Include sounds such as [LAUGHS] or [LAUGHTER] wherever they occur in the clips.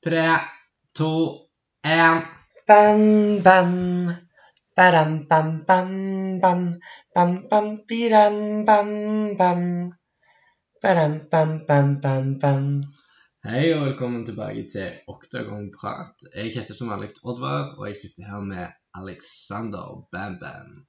Tre, to, én. Bam, bam. Badam, bam, bam, bam. Bam, bam, bidam, bam, bam. Badam, bam, bam, bam, bam. Hei og velkommen tilbake til oktagongprat. Jeg heter som vanlig Oddvar, og jeg sitter her med Alexander Bam Bam.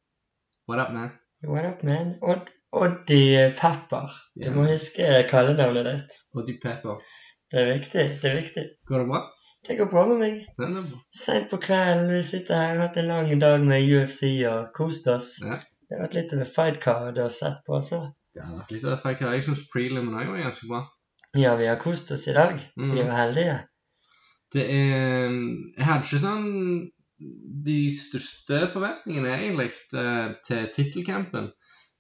What up, man? What up, man? Odd, Oddi Pepper. Du må huske kallenavnet ditt. Oddy Pepper. Det er viktig. det er viktig. Går det bra? Det går bra med meg. Er. Sent på kvelden, vi sitter her, har hatt en lang dag med UFC og kost oss. Ja. Det har vært litt av en fightcard å sett på, også. Det har vært litt av et card. Jeg syns prelimen òg var ganske bra. Ja, vi har kost oss i dag. Mm. Vi var heldige. Det er Jeg hadde ikke sånn de største forventningene egentlig eh, til tittelkampen,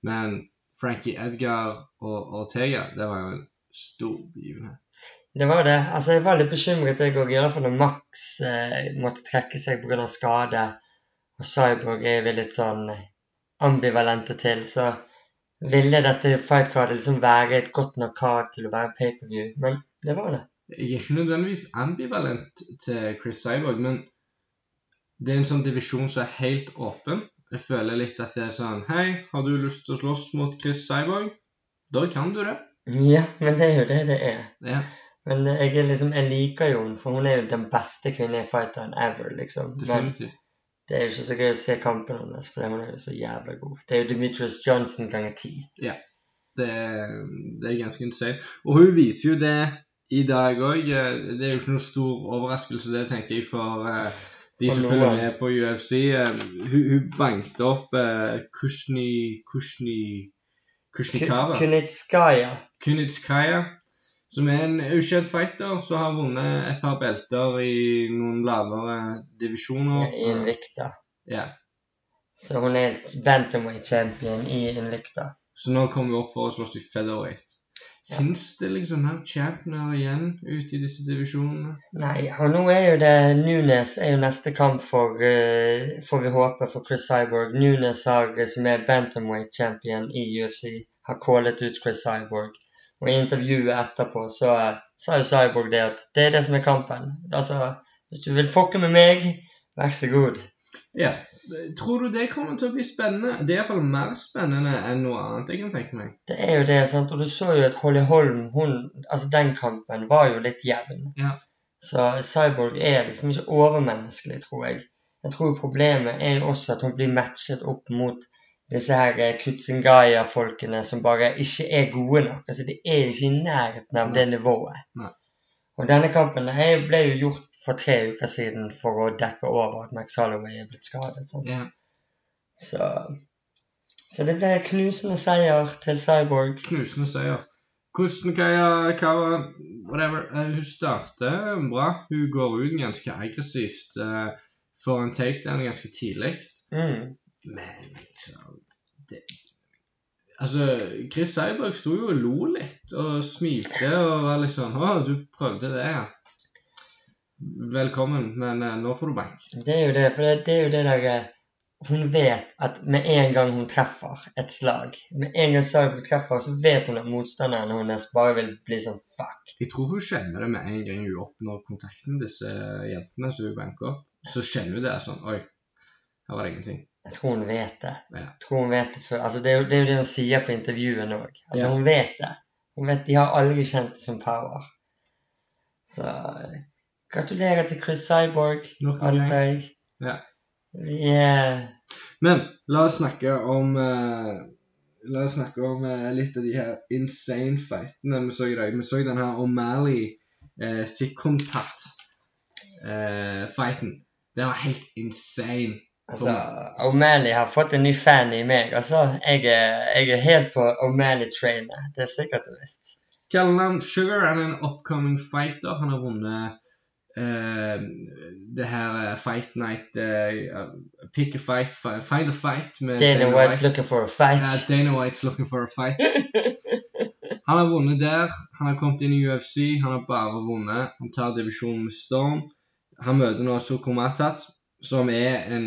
men Frankie Edgar og Ortega, det var jo en stor begivenhet. Det var det. Altså, jeg var litt bekymret, jeg òg. Iallfall når Max eh, måtte trekke seg pga. skade. Og Cyborg er vi litt sånn ambivalente til, så ville dette fightcardet liksom være et godt nok card til å være pay-per-view. Men det var det. Jeg er ikke nødvendigvis ambivalent til Chris Cyborg, men det er en sånn divisjon som er helt åpen. Jeg føler litt at det er sånn Hei, har du lyst til å slåss mot Chris Cyborg? Da kan du det. Ja, men det er jo det det er. Ja. Men eh, jeg, liksom, jeg liker jo henne, for hun er jo den beste kvinnelige fighteren ever, liksom. Definitivt. det er jo ikke så gøy å se kampen hennes, for hun er jo så jævla god. Det er jo Demetrius Johnson ganger ti. Det, er- det er ganske insane. Og hun viser jo det i dag òg. Det er jo ikke noe stor overraskelse, det tenker jeg, for eh, de som følger noen. med på UFC. Eh, hun, hun bankte opp uh, Kushni Kushni Kushnikava. Kunitskaya. Kunitskaya, som er en ukjent fighter som har vunnet et par belter i noen lavere divisjoner. Ja, I Invicta. Ja. Så hun er bantamweight champion i Invicta. Så nå kommer vi opp for å slåss i featherweight. Ja. Fins det liksom her championer igjen ute i disse divisjonene? Nei, og nå er jo det Nunes er jo neste kamp for, uh, får vi håpe, for Chris Cyborg. Nunes har, eh, som er bantamweight champion i UFC, har callet ut Chris Cyborg. Og i intervjuet etterpå så sa jo Cyborg det at det er det som er kampen. Altså, hvis du vil fucke med meg, vær så god. Ja. Tror du det kommer til å bli spennende? Det er iallfall mer spennende enn noe annet jeg kan tenke meg. Det er jo det, sant. Og du så jo at Holly Holm, hun Altså, den kampen var jo litt jevn. Ja. Så Cyborg er liksom ikke overmenneskelig, tror jeg. Jeg tror problemet er jo også at hun blir matchet opp mot disse her eh, Kutsingaya-folkene som bare ikke er gode nok. Altså, de er ikke i nærheten av det nivået. Nei. Og denne kampen her ble jo gjort for tre uker siden for å dekke over at Max Holloway er blitt skadet. Ja. Så, så det ble knusende seier til Cyborg. Knusende seier. Hvordan Kaya Kawa Whatever. eh, Hun starter bra. Hun går ut ganske aggressivt. Uh, Får en takedown ganske tidlig. Mm. Men liksom det, Altså, Chris Cyborg sto jo og lo litt og smilte og var sånn Å, du prøvde det, ja. Velkommen, men eh, nå får du bank. Det er jo det, for det, det er jo det der eh, Hun vet at med en gang hun treffer et slag, med en gang Cyborg treffer, så vet hun at motstanderen hennes bare vil bli sånn fuck. Jeg tror hun kjenner det med en gang hun oppnår kontakten med disse jentene som hun banker opp. Så kjenner hun det sånn Oi, her var det ingenting. Jeg tror hun vet det. Ja. Tror hun vet det for, Altså, det, er jo, det er jo det hun sier på intervjuene òg. Altså, Ja. Hun vet det. Hun vet De har aldri kjent det som power. Så eh, gratulerer til Chris Cyborg, antar jeg. Ja. Er Men la oss snakke om uh, La oss snakke om uh, litt av de her insane fightene vi så i dag. Vi så den her O'Malley uh, Sikontat eh, fighten. Det var helt insane. Altså, O'Malley har fått en ny fan i meg. Altså, jeg er, jeg er helt på O'Malley-trainet. Det er sikkert og visst. Callan Sugar er en upcoming fighter. Han har vunnet uh, det her eh, Fight Night uh, Pick a fight, fi- find a fight med Dana White's White. looking for a fight. Uh, Dana White's looking for a fight. [LAUGHS] Han har vunnet der. Han har kommet inn i UFC. Han har bare vunnet. Han tar divisjonen med storm. Han møter nå Sukumatat, som er en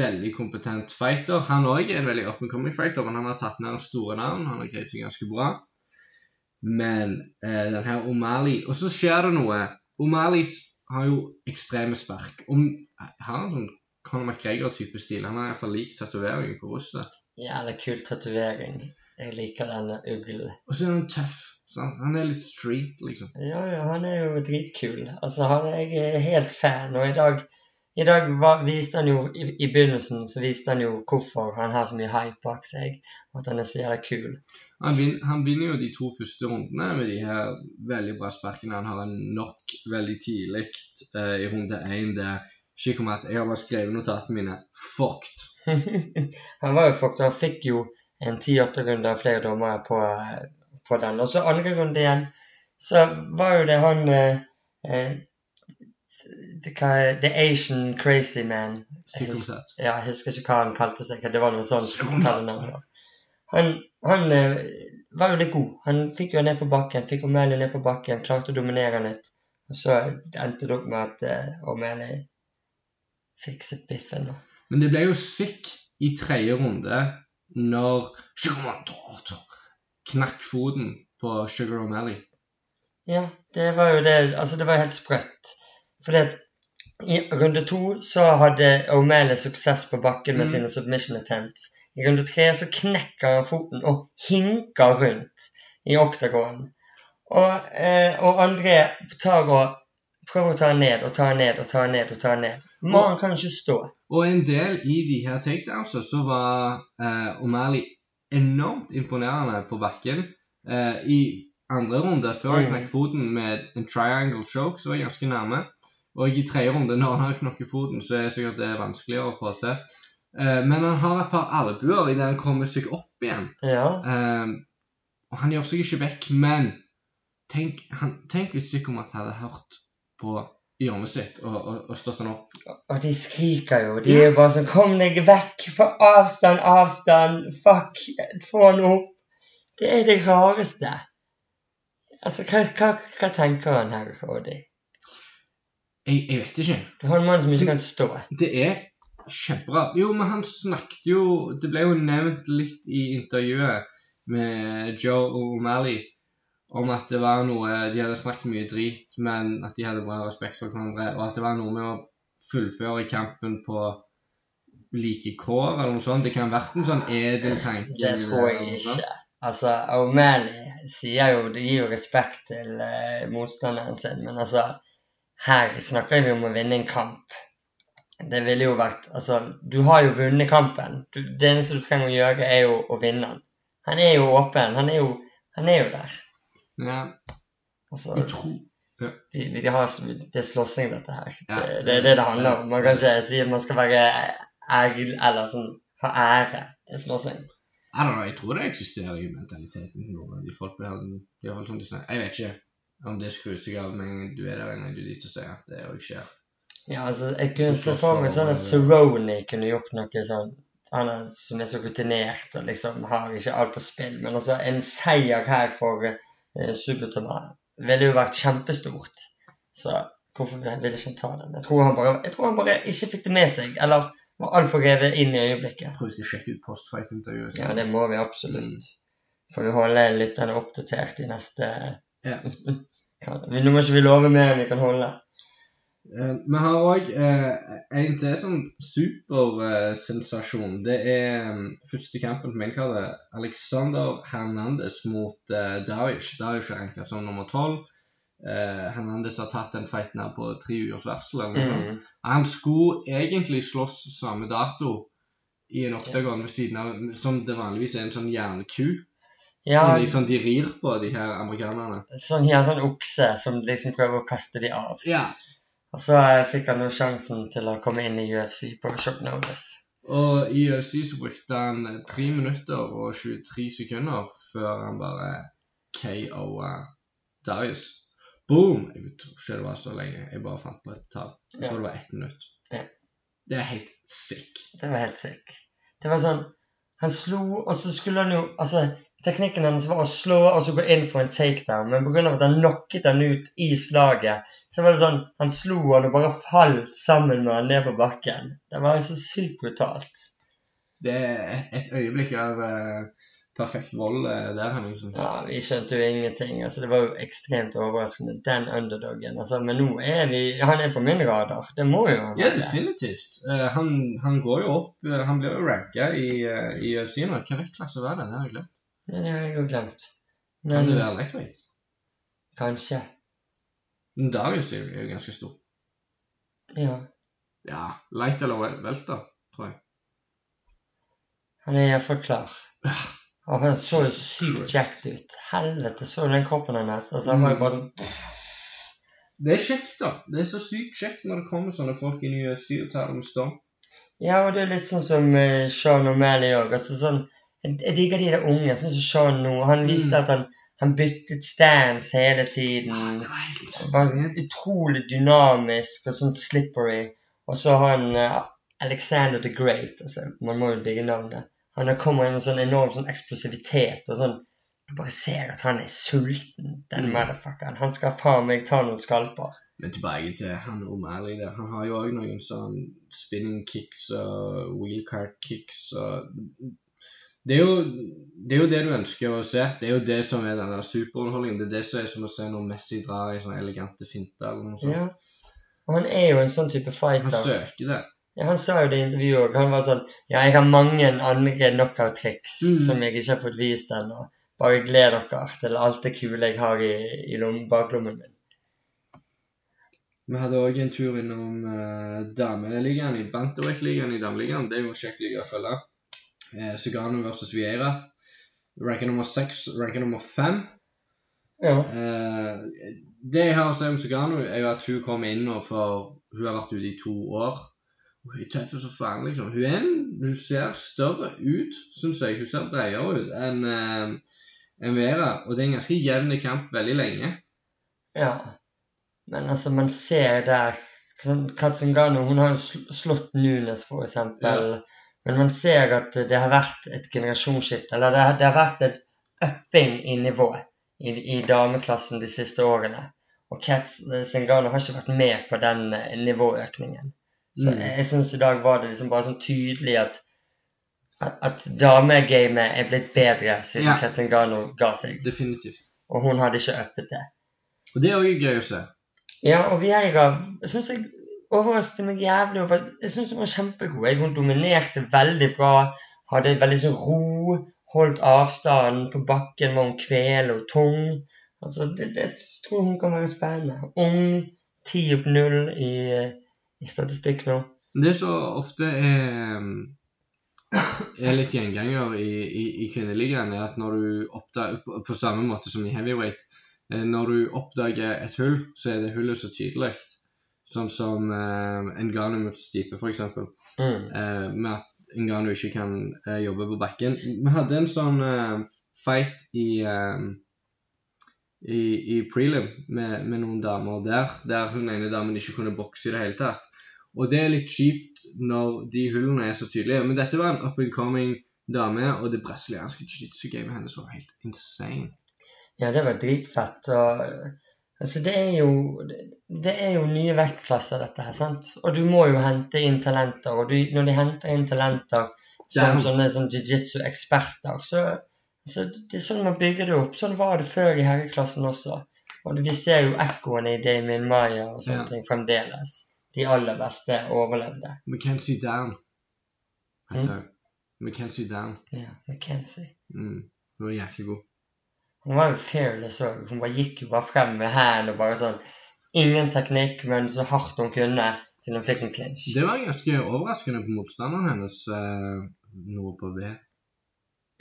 veldig kompetent fighter. Han òg er en veldig up and coming fighter, men han har tatt ned store navn. Han har greid seg ganske bra. Men eh, den her O'Malley Og så skjer det noe. O'Malley har jo ekstreme spark. Om, har en sånn Conor McGregor-type stil. Han har iallfall lik tatovering på brystet. er kul tatovering. Jeg liker denne uglen. Og så er han tøff. Sant? Han er litt street, liksom. Ja, ja, han er jo dritkul. Altså, han jeg er helt fan, og i dag i dag var, viste han jo i, I begynnelsen så viste han jo hvorfor han har så mye hype bak seg, og at han er så jævla kul. Han, han vinner jo de to første rundene med de her veldig bra sparkene. Han har en knock veldig tidlig uh, i runde én der om at jeg har bare skrevet notatene mine. Fucked. [LAUGHS] han var jo fucked, han fikk jo en 10-8 runde av flere dommere på, på den. Og så andre runde igjen, så var jo det han eh, det, hva, The Asian Crazy Man. Jeg husker, ja, jeg husker ikke hva han kalte seg. Det var noe sånt. Han, han eh, var jo litt god. Han fikk jo ned på bakken, fikk O'Malley ned på bakken, klarte å dominere litt. Og så endte det opp med at uh, O'Malley fikset biffen. da. Men det ble jo sick i tredje runde når knakk foten på Sugar O'Malley. Ja, det var jo det Altså, det var helt sprøtt. Fordi at i runde to så hadde O'Malley suksess på bakken med mm. sine submission attempts. I runde tre så knekker han foten og hinker rundt i oktagonen. Og, eh, og André tar og prøver å ta han ned og ta han ned og ta han ned. og ta han ned. Mannen kan ikke stå. Og en del i de her takedownsa så var eh, O'Malley enormt imponerende på bakken. Eh, I andre runde, før han mm. knakk foten med en triangle choke, så var jeg ganske nærme. Og i tredje runde, når han har knokket foten, så er det sikkert det vanskeligere å få til. Eh, men han har et par albuer idet han kommer seg opp igjen. Ja. Eh, og han gjør seg ikke vekk, men tenk, han, tenk hvis Psykomat hadde hørt på hjørnet sitt og, og, og, stått han opp. Og de skriker jo. De er bare sånn 'Kom deg vekk! Få avstand, avstand! Fuck! Få han opp!' Det er det rareste. Altså, hva, hva, hva tenker han her, Cody? Jeg, jeg vet ikke. Du har en mann som ikke kan stå. Det er kjempebra. Jo, men han snakket jo Det ble jo nevnt litt i intervjuet med Joe O'Malley om at det var noe De hadde snakket mye drit, men at de hadde bra respekt for hverandre, og at det var noe med å fullføre kampen på like kår, eller noe sånt. Det kan ha vært en sånn edel tanke. Det tror jeg ikke. Altså, O'Malley sier jo Det gir jo respekt til uh, motstanderen sin, men altså her snakker vi om å vinne en kamp. Det ville jo vært Altså, du har jo vunnet kampen. Du, det eneste du trenger å gjøre, er jo å vinne den. Han er jo åpen. Han er jo, han er jo der. Ja. Altså, tror ja. de, de har, det er slåssing, dette her. Ja. Det, det, er det det handler om. Man kan ikke si at man skal være ærlig eller sånn ha ære. Det er slåssing. Jeg tror det eksisterer i mentaliteten til noen av de folk. Sånn jeg vet ikke om det skrur seg av med en gang du er der en gang du lyser sier at det òg skjer. Ja, altså, jeg kunne se for meg sånn at Cerrone kunne gjort noe sånn Han er, som er så rutinert og liksom har ikke alt på spill. Men altså, en seier her for uh, Subutama ville jo vært kjempestort. Så hvorfor ville ikke han ta den? Jeg tror han, bare, jeg tror han bare ikke fikk det med seg. Eller var altfor revet inn i øyeblikket. Jeg tror vi skal sjekke ut postfight-intervjuet. Ja, det må vi absolutt. Mm. Får vi holde lytterne oppdatert i neste ja. [LAUGHS] Nå må ikke vi love mer enn vi kan holde. Uh, vi har òg eh, en til sånn supersensasjon. Det er um, første kampen på maincardet. Alexander Hernandez mot uh, Darius. Darius er ranka som nummer tolv. Uh, Hernandez har tatt den fighten her på tre ukers varsel. Mm. Han skulle egentlig slåss samme dato i en oktagon ved siden av, som det vanligvis er en sånn jernku. Ja, liksom de rir på, de her amerikanerne. Sånn, ja, sånn okse som liksom prøver å kaste de av. Ja. Og så eh, fikk han jo sjansen til å komme inn i UFC på short notice. Og i UFC så brukte han 3 minutter og 23 sekunder før han bare KO-a Darius. Boom! Jeg tror ikke det var så lenge. Jeg bare fant på et tall. Jeg tror ja. det var ett minutt. Ja. Det er helt sick. Det var helt sick. Det var sånn Han slo, og så skulle han jo Altså, Teknikken hennes var å slå og så gå inn for en takedown, men pga. at han knocket han ut i slaget, så var det sånn Han slo han og bare falt sammen med han ned på bakken. Det var så sykt brutalt. Det er et øyeblikk av uh, perfekt vold uh, der, Henningsen. Ja, vi skjønte jo ingenting. altså Det var jo ekstremt overraskende, den underdogen. altså, Men nå er vi Han er på min radar. Det må jo han være. Ja, definitivt. Uh, han, han går jo opp Han blir jo ranka i, uh, i UFC nå. Hva vektklasse var det? Det har jeg glemt. Det har jeg jo glemt. Kan Men det være lightweight? kanskje. Men Darius er jo- ganske stor. Ja. Ja, light eller velter, tror jeg. Han er iallfall klar. [LAUGHS] Og han så jo så sykt jacked ut. Helvete, så du den kroppen hennes? Altså, han var jo bare sånn Det er kjekt, da. Det er så sykt kjekt når det kommer sånne folk inn i UFC og tar dem storm. Ja, og det er litt sånn som uh, Sean O'Malley òg. Altså, sånn, jeg, jeg digger de der unge, Jeg syns Sean nå. Han viste Mm. at han, han byttet stance hele tiden. Det var helt Var utrolig dynamisk og sånn slippery. Og så har han uh, Alexander the Great. altså, Man må jo digge navnet. Han har kommer inn med sånn enorm sånn eksplosivitet og sånn Du bare ser at han er sulten, den Mm. motherfuckeren. Han skal faen meg ta noen skalper. Men tilbake til han O'Malley der. Han har jo òg noen sånn spinning kicks og wheelcart kicks og det er, jo, det er jo det du ønsker å se. Det er jo det som er den der superunderholdningen. Det er det som er som å se når Messi drar i sånne elegante finter eller noe sånt. Ja. Og han er jo en sånn type fighter. Han søker det. Ja, han sa jo det i intervjuet òg. Han var sånn Ja, jeg har mange andre knockout-triks Mm. som jeg ikke har fått vist ennå. Bare gled dere til alt det kule jeg har i, i baklommen min. Vi hadde òg en tur innom uh, dameligaen, i bantamweight-ligaen i dameligaen. Det er jo en kjekk liga å følge. Eh, Sugano versus Vieira. Ranka nummer seks, ranka nummer fem. Ja. Eh, det jeg har å si om Sugano, er jo at hun kom inn nå for Hun har vært ute i to år. Hun er tøff som faen, liksom. Hun, er hun ser større ut, syns jeg. Hun ser bredere ut enn eh, en Vera. Og det er en ganske jevn kamp veldig lenge. ja. Men altså, man ser der sånn, Katzengano hun har jo slått Nunes, for eksempel. Men man ser at det har vært et generasjonsskifte. Eller det har, det har vært et upping i nivå i, i dameklassen de siste årene. Og Katzengano har ikke vært med på den eh, nivåøkningen. Så Mm. jeg syns i dag var det liksom bare sånn tydelig at at, at damegamet er blitt bedre siden Ja. Katzengano ga seg. Definitivt. Og hun hadde ikke uppet det. Og det er òg gøy å se. Ja, og Vieira syns jeg overrasket meg jævlig over Jeg syns hun var kjempegod. Jeg, hun dominerte veldig bra. Hadde veldig sånn ro. Holdt avstanden. På bakken var hun kvel og tung. Altså, det, det tror hun kan være spennende. Ung. Ti opp null i, i statistikk nå. Det som ofte er, er litt gjenganger i, i, i kvinneligaen, er at når du oppdager på, på samme måte som i heavyweight eh, Når du oppdager et hull, så er det hullet så tydelig. Sånn som eh, Ngannou mot Stipe, f.eks. Mm. Eh, med at Ngannou ikke kan eh, jobbe på bakken. Vi hadde en sånn eh, fight i eh, i, i prelim med, med noen damer der, der hun ene damen ikke kunne bokse i det hele tatt. Og det er litt kjipt når de hullene er så tydelige. Men dette var en up and coming dame, og det brasilianske jiu-jitsu-gamet hennes var helt insane. Ja, det var dritfett. Og, altså, det er jo Det er jo nye vektklasser, dette her, sant? Og du må jo hente inn talenter. Og du, når de henter inn talenter som Ja. sånne som jiu-jitsu-eksperter, så så det er sånn man bygger det opp. Sånn var det før i herreklassen også. Og vi ser jo ekkoene i Damien Maya og sånne Ja. ting fremdeles. De aller beste overlevde. McKenzie Down. hun. Mackenzie Down. Ja, McKenzie. Mm. Hun var jæklig god. Hun var jo fearless òg. Hun bare gikk jo bare frem med hælen og bare sånn Ingen teknikk, men så hardt hun kunne til hun fikk en clinch. Det var ganske overraskende på motstanderen hennes, eh, noe på V.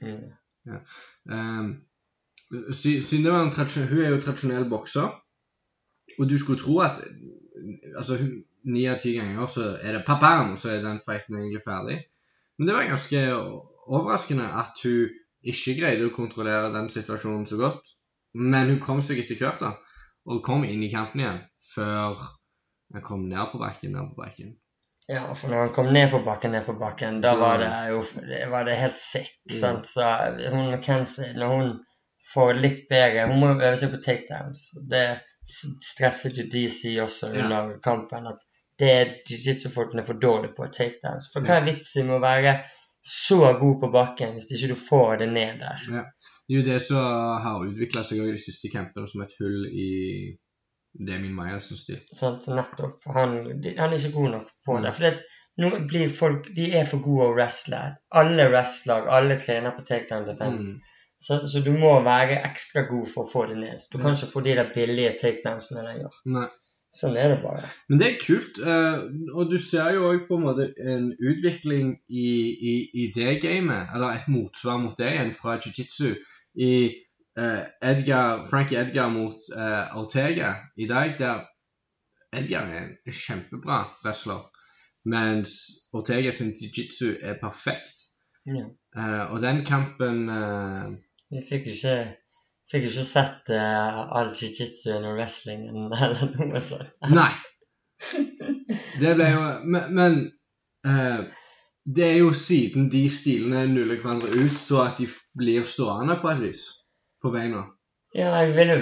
Mm. Ja. Um, siden det var en Hun er jo tradisjonell bokser, og du skulle tro at altså ni av ti ganger så er det papam, og så er den fighten egentlig ferdig. Men det var ganske overraskende at hun ikke greide å kontrollere den situasjonen så godt. Men hun kom seg etter hvert, da, og kom inn i kampen igjen før han kom ned på bakken. ned på bakken. Ja, for når han kom ned på bakken, ned på bakken, da var det jo var det helt sick. Mm. sant? Så hun McKenzie, når hun får litt bedre Hun må øve seg på takedowns. Det stresset jo DC også Ja. under kampen. At det jiu-jitsu-folkene er for dårlige på takedowns. For hva er vitsen med å være så god på bakken hvis ikke du får det ned der. Ja. Jo det som har utvikla seg i de siste campene som et hull i Damien Myers sin stil. Sant? Nettopp. Han, han er ikke god nok på Mm. det. For det, nå blir folk De er for gode å wrestle. Alle wrestler, alle trener på takedown defense. Mm. Så, så du må være ekstra god for å få det ned. Du kan ikke få de der billige takedownsene lenger. Nei. Sånn er det bare. Men det er kult, eh, og du ser jo òg på en måte en utvikling i, i, i det gamet, eller et motsvar mot det igjen fra jiu-jitsu, i eh, Edgar, Frankie Edgar mot eh, Ortega i dag, der Edgar er en kjempebra wrestler, mens Ortega sin jiu-jitsu er perfekt. Ja. Eh, og den kampen eh, Jeg fikk ikke Fikk jo ikke sett uh, all jiu-jitsuen og wrestlingen [LAUGHS] eller noe sånt. Nei. Det ble jo Men, men uh, det er jo siden de stilene nuller hverandre ut, så at de blir stående på et vis på beina. Ja, jeg ville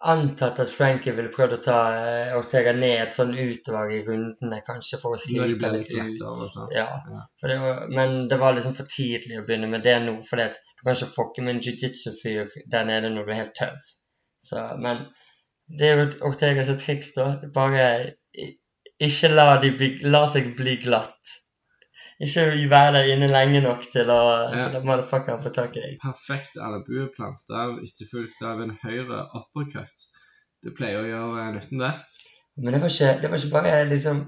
antatt at Frankie ville prøvd å ta eh, Ortega ned sånn utdrag i rundene, kanskje for å slite litt ut. sånn. Ja, Ja. det var, men det var liksom for tidlig å begynne med det nå, for du kan ikke fucke med en jiu-jitsu-fyr der nede når du er helt tørr. Så, men det er Ortega sitt triks, da. Bare ikke la, bli, la seg bli glatt. Ikke være der inne lenge nok til å, Ja. til får tak i deg. Perfekt albue planta av etterfulgt av en høyre uppercut. Det pleier å gjøre eh, nytten, det. Men det var ikke, det var ikke bare liksom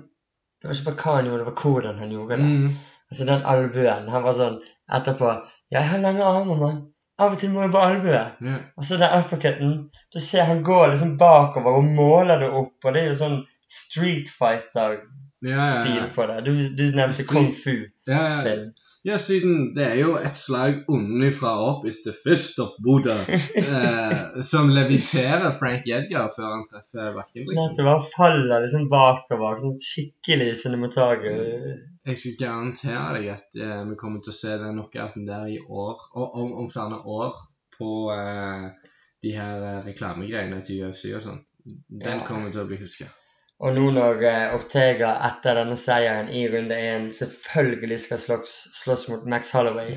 Det var ikke bare hva han gjorde, det var hvordan han gjorde det. Mm. Altså den albuen. Han var sånn etterpå jeg har lange armer, mann. Av og til må jeg på albue. Yeah. Og så den uppercutten. Du ser han går liksom bakover og måler det opp, og det er jo sånn Street Fighter-stil Ja, ja, ja. på det. Du, du nevnte kung fu-film. ja, siden det er jo et slag onnenfra opp is the first of Buddha, [LAUGHS] eh, som leviterer Frank Edgar før han treffer bakken. liksom. Nettopp. Han faller liksom bakover. Sånn skikkelig cinematager. Jeg skal garantere deg at eh, vi kommer til å se den knockouten der i år, og om, om flere år, på eh, de her eh, reklamegreiene til UFC og sånn. Den Ja. kommer til å bli huska. Og nå når eh, Ortega etter denne seieren i runde én selvfølgelig skal slåss, slåss mot Max Holloway,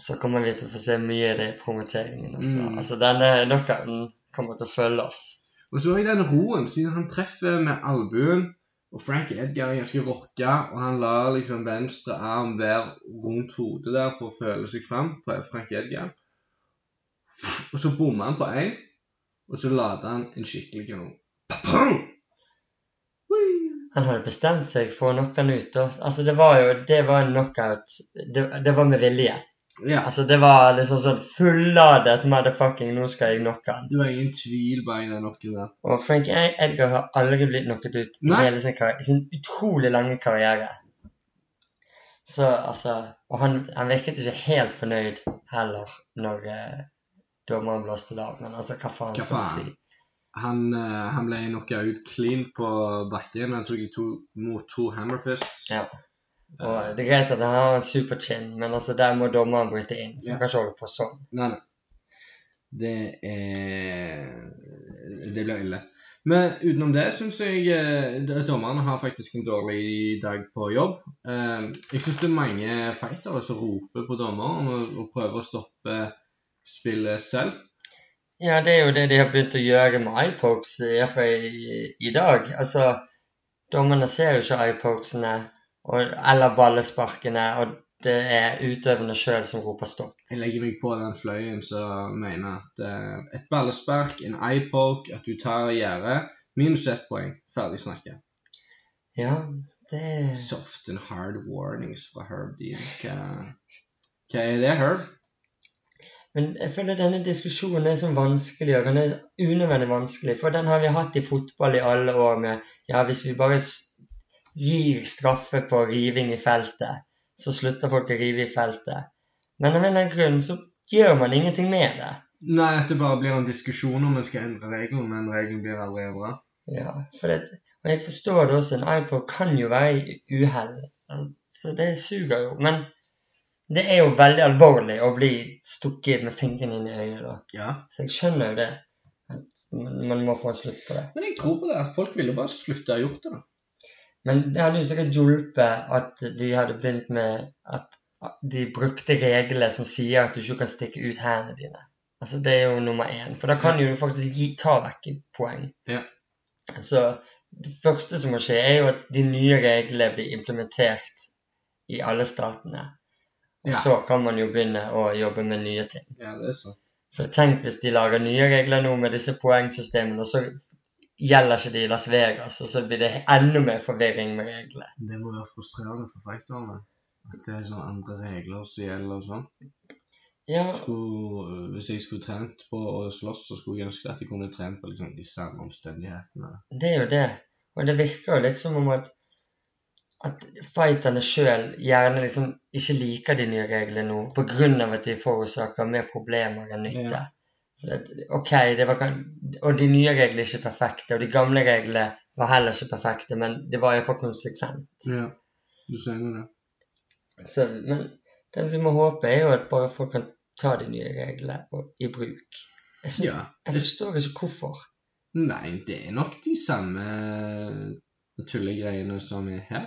så kommer vi til å få se mye av det i promoteringen. også. Mm. Altså denne knockouten kommer til å følge oss. Og så i den roen, siden han treffer med albuen, og Frank Edgar er ganske rocka, og han lar liksom venstre arm være rundt hodet der for å føle seg fram på Frank Edgar. Og så bommer han på én, og så lader han en skikkelig kanon. Han hadde bestemt seg for å knocke han ut. Og, Altså Det var jo det var en knockout. Det, det var med vilje. Ja, Altså Det var liksom sånn fulladet motherfucking 'nå skal jeg knocke han'. det var ingen tvil bak den knocken der. Og Frank Edgar har aldri blitt knocket ut i hele sin, sin utrolig lange karriere. Så altså Og han, han virket ikke helt fornøyd heller når eh, dommeren blåste det av. Men altså, hva faen Hva skal du si? Han, eh, han ble knocka ut clean på bakken. Han tok i to, mot to hammerfists. Ja. Og det er greit at han har en superchin, men altså der må dommeren bryte inn. Ja. Han kan ikke holde på sånn. Nei, nei. Det er Det blir ille. Men utenom det syns jeg eh, dommerne har faktisk en dårlig dag på jobb. Eh, Jeg syns det er mange fightere som roper på dommeren og prøver å stoppe spillet selv. Ja, det er jo det de har begynt å gjøre med iPokes, iallfall i, i dag. Altså, dommerne ser jo ikke iPokesene eller ballesparkene, og det er utøvende sjøl som roper stopp. Jeg legger meg på den fløyen som mener at uh, et ballespark, en iPoke, at du tar gjerdet, minus ett poeng. Ferdig snakka. Ja, det Soft and hard warnings fra Herb Dean. Hva, hva er det, Herb? Men jeg føler denne diskusjonen er så vanskelig, og den er unødvendig vanskelig. For den har vi hatt i fotball i alle år med Ja, hvis vi bare gir straffe på riving i feltet, så slutter folk å rive i feltet. Men av en eller annen grunn så gjør man ingenting med det. Nei, at det bare blir en diskusjon om en skal endre regelen, men regelen blir aldri endra. Ja, for det, og jeg forstår det også. En iPod kan jo være i uhell. Så det suger jo. Men det er jo veldig alvorlig å bli stukket med fingeren inn i øyet. da. Ja. Så jeg skjønner jo det. At man må få en slutt på det. Men jeg tror på det, at folk ville bare slutte å gjort det. da. Men det hadde jo sikkert hjulpet at de hadde begynt med at de brukte reglene som sier at du ikke kan stikke ut hendene dine. Altså, Det er jo nummer én. For da kan jo du faktisk gi, ta vekk poeng. Ja. Så det første som må skje, er jo at de nye reglene blir implementert i alle statene. Ja. så kan man jo begynne å jobbe med nye ting. Ja, det er sånn. For tenk hvis de lager nye regler nå med disse poengsystemene, og så gjelder ikke de i Las Vegas, og så blir det enda mer forvirring med reglene. Det må være frustrerende for fighterne. At det er sånne andre regler som gjelder og sånn. Ja, Skulle, hvis jeg skulle trent på å slåss, så skulle jeg ønske at jeg kunne trent på liksom, de samme omstendighetene. det er jo det. Og det virker jo litt som om at, at fighterne sjøl gjerne liksom ikke liker de nye reglene nå, av at de forårsaker mer problemer enn nytte. Ja. Ok, det var, Og de nye reglene er ikke perfekte, og de gamle reglene var heller ikke perfekte, men det var iallfall konsekvent. Ja, du sier det. Så, men det vi må håpe, er jo at bare folk kan ta de nye reglene og- i bruk. Jeg, synes, Ja. jeg forstår ikke hvorfor. Nei, det er nok de samme tullegreiene som er her.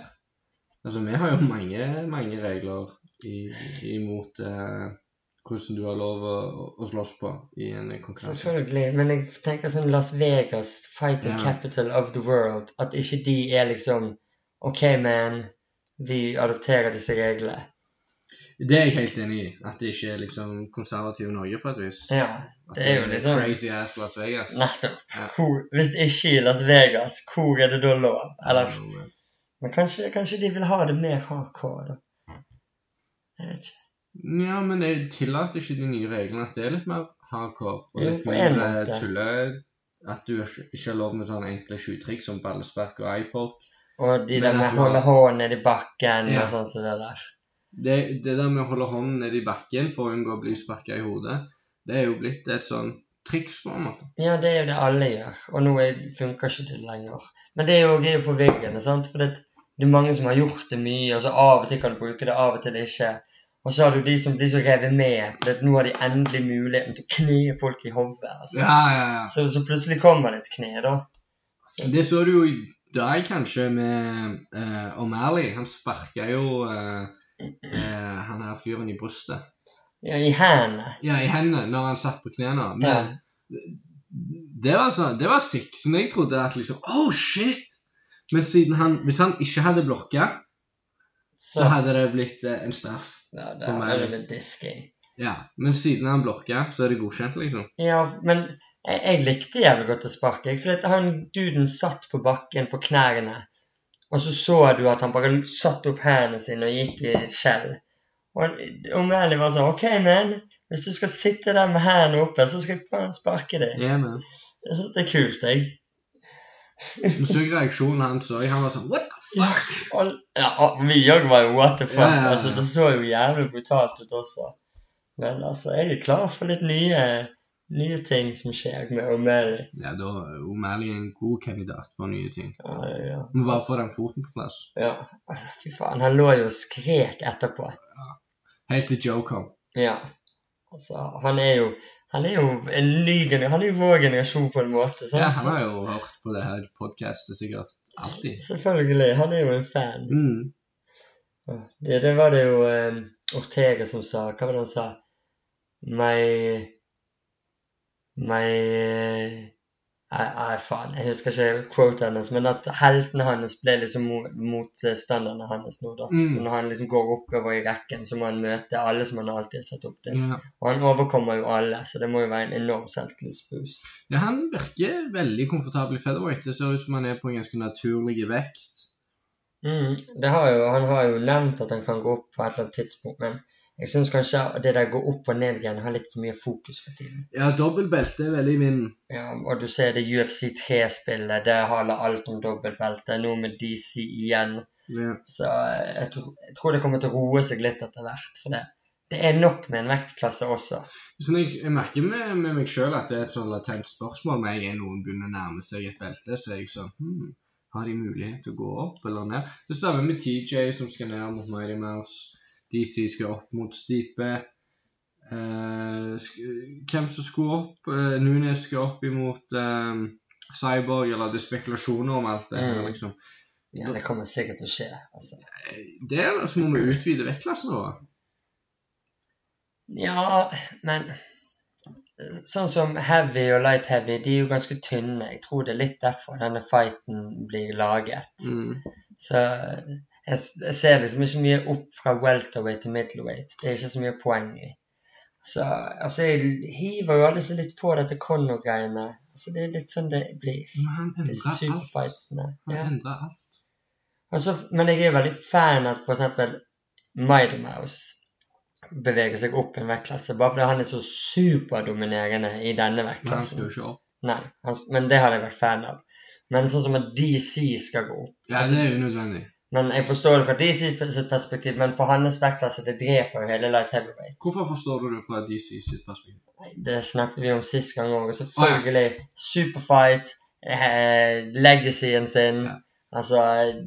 Altså, vi har jo mange, mange regler i, imot eh, hvordan du har lov å, å slåss på i en konkurranse. Selvfølgelig. Men jeg tenker sånn Las Vegas, fighting Ja. capital of the world, at ikke de er liksom OK, man, vi adopterer disse reglene. Det er jeg helt enig i. At det ikke er liksom konservative Norge på et vis. Ja, det er jo liksom Crazy ass Las Vegas. Nettopp. Ja. Hvor, hvis ikke i Las Vegas, hvor er det da lov? Eller Mm, Men kanskje, kanskje de vil ha det mer hardcore, da. Jeg vet ikke. Ja, men jeg tillater ikke de nye reglene at det er litt mer hardcore. Og litt mer tulle At du ikke har lov med sånne enkle tjuvtriks som ballespark og eyepoke. Og de Men der med å holde hånden nedi bakken Ja. og sånn som det der. Det, det der med å holde hånden ned i bakken for å unngå å bli sparka i hodet, det er jo blitt et sånn triks, på en måte. Ja, det er jo det alle gjør, og nå er, funker ikke det lenger. Men det er jo, det er jo forvirrende, sant? For det, det er mange som har gjort det mye, og så av og til kan du bruke det, av og til ikke. Og så har du de som blir så revet med, for nå har de endelig muligheten til å kne folk i hodet. Altså. Ja, ja, ja. Så, så plutselig kommer det et kne, da. Så, Det så du jo i dag, kanskje, med uh, O'Malley. Han sparka jo uh, uh, han her fyren i brystet. ja, I hendene. Ja, i hendene når han satt på knærne. Men det var sånn Det var sixen. Jeg trodde at liksom Oh, shit! Men siden han Hvis han ikke hadde blokka, Så, så hadde det blitt eh, en straff. ja, det er blitt litt disking. Ja, Men siden han blokka, så er det godkjent, liksom. Ja, men jeg, jeg likte jævlig godt å sparke, For han duden satt på bakken på knærne, og så så du at han bare satte opp hendene sine og gikk i skjell. Og O'Malley var sånn OK, man. Hvis du skal sitte der med hendene oppe, så skal jeg faen sparke deg. Ja, men Jeg syns det er kult, jeg. Du så reaksjonen hans òg. Han var sånn What the fuck? og, ja, og vi òg var jo what the fuck. Ja, ja. Altså, det så jo jævlig brutalt ut også. Men altså, jeg er klar for litt nye, nye ting som skjer med O'Malley. Ja, da O'Malley er en god kandidat for nye ting. Ja. Må bare få den foten på plass. Ja, fy faen. Han lå jo og skrek etterpå. Helt til Joe kom. Ja. Altså, han er jo Han er jo en ny Han er jo vår generasjon på en måte. Sant? Ja, han har jo hørt på det her podcastet sikkert alltid. Selvfølgelig. Han er jo en fan. Mm. Det, det var det jo eh, Ortega som sa. Hva var det han sa? My My Nei, faen. Jeg husker ikke quote hennes, men at heltene hans ble liksom mo- motstanderne hans nå, da. Mm. Så når han liksom går oppover i rekken, så må han møte alle som han alltid har sett opp til. Ja. Og han overkommer jo alle, så det må jo være en enorm selvtillitsboost. ja, han virker veldig komfortabel i featherweight. Det ser ut som han er på en ganske naturlig vekt. Mm, det har jo, han har jo nevnt at han kan gå opp på et eller annet tidspunkt, men jeg syns kanskje det der går opp og ned igjen har litt for mye fokus for tiden. Ja, dobbeltbelte er veldig i vinden. Ja, og du ser det UFC 3-spillet, det handler alt om dobbeltbelte. Nå med DC igjen. Ja. Så eh, jeg, tror- jeg tror det kommer til å roe seg litt etter hvert. For det, det er nok med en vektklasse også. Sånn, jeg, jeg merker med, med meg sjøl at det er et sånn latent spørsmål når jeg er noen begynner å nærme seg et belte. Så er jeg sånn hmm, Har de mulighet til å gå opp eller ned? Det samme med TJ som skal ned mot Mighty Mouse. DC skal opp mot Stipe. Uh, hvem som skulle opp? Uh, Nunes skal opp imot um, Cyborg, eller det er spekulasjoner om alt det Mm. liksom. Ja, det kommer sikkert til å skje. Altså. Det er som om vi utvider vektklassen vår. Ja, men sånn som heavy og light heavy, de er jo ganske tynne. Jeg tror det er litt derfor denne fighten blir laget. Mm. Så jeg, jeg ser liksom ikke mye opp fra welterweight til middleweight. Det er ikke så mye poeng i. Så altså, jeg hiver jo alle seg litt på dette Conor-greiene. Altså, det er litt sånn det blir. Men han er endrer alt. Han Ja. endrer alt. Altså, men jeg er jo veldig fan av for eksempel Mighty Mouse beveger seg opp en vektklasse, bare fordi han er så superdominerende i denne vektklassen. Nei, han, men det hadde jeg vært fan av. Men sånn som at DC skal gå opp Ja, det er unødvendig. Men jeg forstår det fra DC sitt perspektiv, men for hans vektklasse, det dreper jo hele light heavyweight. Hvorfor forstår du det fra DC sitt perspektiv? Det snakket vi om sist gang òg. Selvfølgelig Superfight, eh, legacyen sin. Ja. Altså,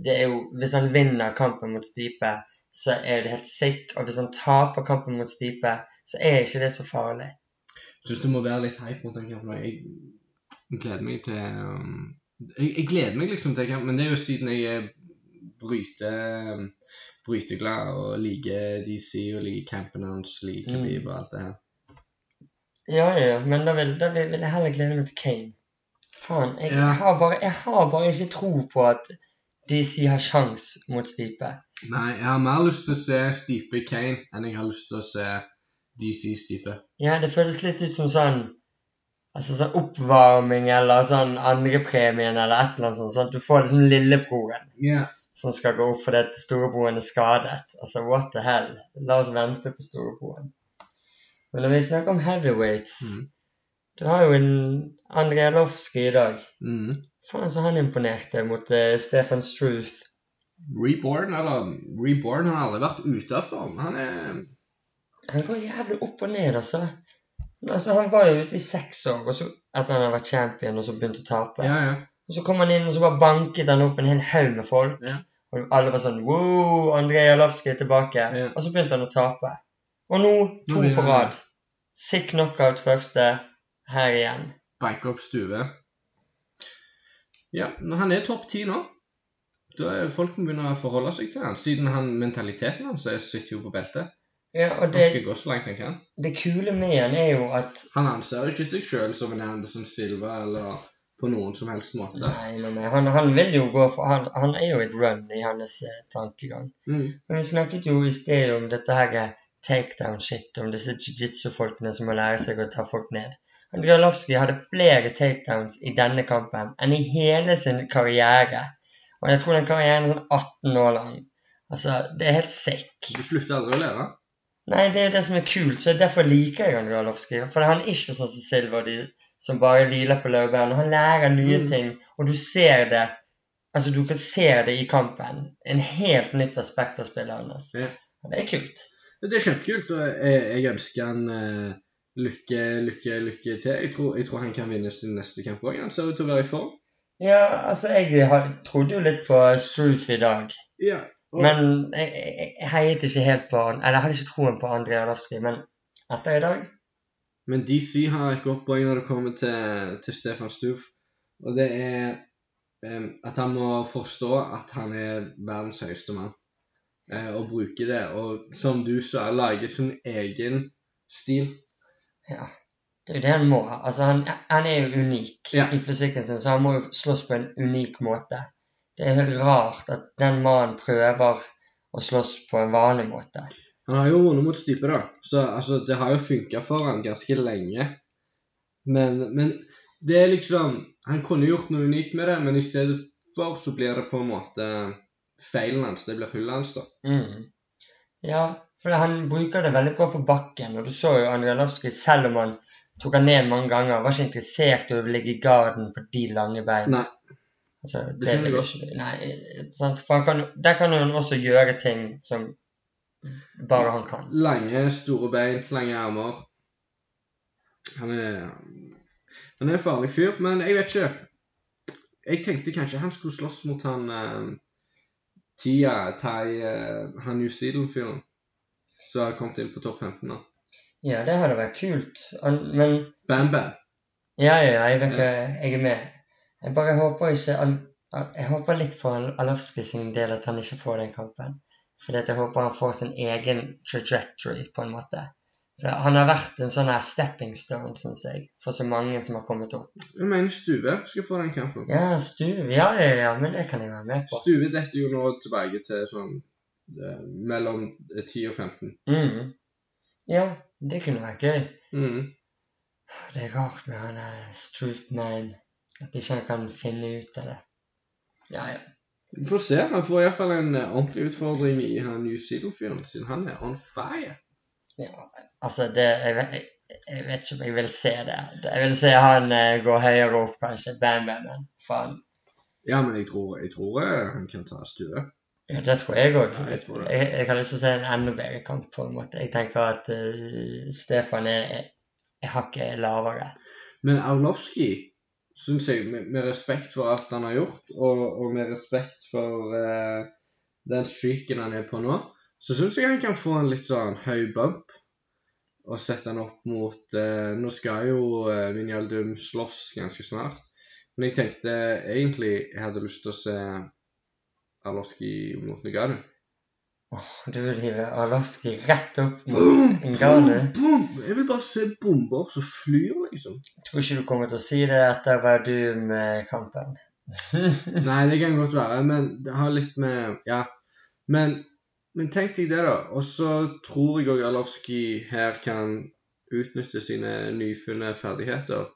det er jo Hvis han vinner kampen mot Stipe, så er det helt sick. Og hvis han taper kampen mot Stipe, så er ikke det så farlig. Jeg syns det må være litt hype mot den kampen. Jeg gleder meg til um, jeg, jeg gleder meg liksom til kampen, men det er jo siden jeg er bryte, bryte bryteglad og liker DC og liker campen hans, liker Mm. Khabib og alt det her. Ja, ja, men da vil, da vil, jeg heller glede meg til Kane. Faen, jeg, Ja. har bare, jeg har bare ikke tro på at DC har sjans mot Stipe. Nei, jeg har mer lyst til å se Stipe Kane enn jeg har lyst til å se DC Stipe. Ja, det føles litt ut som sånn Altså sånn oppvarming eller sånn andrepremien eller et eller annet sånt. Sånn at du får liksom lillebroren Ja. Som skal gå opp fordi storebroren er skadet. Altså, what the hell? La oss vente på storebroren. Men når vi snakker om heavyweights Mm. Du har jo en André Lofsky i dag. Mm. Faen så han imponerte mot uh, Stefan Struth. Reborn, eller Reborn, han har aldri vært ute av form. Han er Han går jævlig opp og ned, altså. Altså, Han var jo ute i seks år og så, etter han har vært champion og så begynte å tape. Ja, ja. Og så kom han inn og så bare banket han opp en hel haug med folk. Ja. Og alle var sånn Wow, André Arlovskij er tilbake. Ja. Og så begynte han å tape. Og nå to Nå på rad. Sick knockout første. Her igjen. Bike opp stue. Ja, når han er topp ti nå, da er folk må begynne å forholde seg til han, siden han, mentaliteten hans er- sitter jo på beltet. Ja, og Han det, skal gå så langt han kan. det kule med han er jo at Han anser ikke seg sjøl som en Anderson Silva eller på noen som helst måte. Nei, nei, nei. Han, han vil jo gå for han, han er jo et run i hans eh, tankegang. Mm. Men vi snakket jo i sted om dette her eh, takedown-shit, om disse jiu-jitsu-folkene som må lære seg å ta folk ned. Andrei Arlovskij hadde flere takedowns i denne kampen enn i hele sin karriere. Og jeg tror den karrieren er sånn 18 år lang. Altså, det er helt sick. Du slutter aldri å lære. Nei, det er jo det som er kult, så derfor liker jeg Andrei Arlovskij. For han er ikke sånn som Silver, de som bare hviler på laurbærene. Han lærer nye Mm. ting, og du ser det Altså, du kan se det i kampen. En helt nytt aspekt av spillet hans. Ja. Det er kult. Det er kjempekult, og jeg, jeg ønsker han uh, lykke, lykke, lykke til. Jeg tror, jeg tror han kan vinne sin neste kamp òg. Han ser ut til å være i form. Ja, altså, jeg har, trodde jo litt på Struth i dag. Ja. Og, Men jeg, jeg, jeg heiet ikke helt på han. Eller jeg hadde ikke troen på Andrei Arlovskij, men etter i dag Men DC har et godt poeng når det kommer til, til Stefan Stuff. Og det er um, at han må forstå at han er verdens høyeste mann. uh, og bruke det. Og som du sa, lage sin egen stil. Ja. Det er jo det han må. Altså, han, han er jo unik Ja. i fysikken sin, så han må jo slåss på en unik måte. Det er helt rart at den mannen prøver å slåss på en vanlig måte. Han har jo vunnet mot Stipe, da. Så altså, det har jo funka for han ganske lenge. Men, men det er liksom Han kunne gjort noe unikt med det, men i stedet for så blir det på en måte feilen hans. Det blir hullet hans, da. Mm. Ja, for han bruker det veldig bra på bakken, og du så jo Andrianovskij, selv om han tok han ned mange ganger, var ikke interessert i å ligge i garden på de lange beina. Nei. Altså, Det det skjønner jeg ikke Nei, sant? For han kan, der kan han også gjøre ting som bare han kan. Lange, store bein, lange armer. Han er Han er en farlig fyr, men jeg vet ikke. Jeg tenkte kanskje han skulle slåss mot han eh, Tia, Tai, uh, han New Zealand-fyren som har kommet inn på topp 15 nå. Ja, det hadde vært kult. Men Bam Bam. Ja, ja, ja, jeg vet ikke, jeg er med. Jeg bare håper ikke Jeg håper litt for Alovskij sin del at han ikke får den kampen. Fordi at jeg håper han får sin egen trajectory, på en måte. For Han har vært en sånn her stepping stone, syns jeg, for så mange som har kommet opp. Jeg mener Stuve skal få den kampen. Ja, Stuve, ja, ja, ja, men det kan jeg være med på. Stuve detter jo nå tilbake til sånn eh, mellom 10 og 15. Mm. Ja, det kunne vært gøy. Mm. Det er rart med han der Struthman, at ikke han kan finne ut av det. Ja, ja. Vi får se. Han får iallfall en eh, ordentlig utfordring i han New Zealand-fyren, siden han er on fire. ja altså, det jeg, vet- jeg, vet ikke om jeg vil se det. Jeg vil se han uh, gå høyere opp, kanskje. Bam, bam, bam. Faen. Ja, men jeg tror, jeg tror eh, han kan ta stue. Ja, det tror jeg òg. Ja, jeg. Jeg, jeg har lyst til å se en enda bedre kamp, på en måte. Jeg tenker at uh, Stefan er, er, hakket lavere. Men Arlovski syns jeg, med, med respekt for alt han har gjort, og, og med respekt for eh, den streaken han er på nå, så syns jeg han kan få en litt sånn høy bump. Og sette han opp mot eh, Nå skal jo uh, Vinjaldum slåss ganske snart. Men jeg tenkte egentlig jeg hadde lyst til å se Arlovski mot Nuganu. Åh, du vil hive Arlovski rett opp mot Boom! Ngannou? Boom! Jeg vil bare se bomber som flyr, liksom. Jeg Tror ikke du kommer til å si det etter Verdum-kampen. [LAUGHS] Nei, det kan godt være, men det har litt med Ja. Men, men tenk deg det, da. Og så tror jeg òg Arlovski her kan utnytte sine nyfunne ferdigheter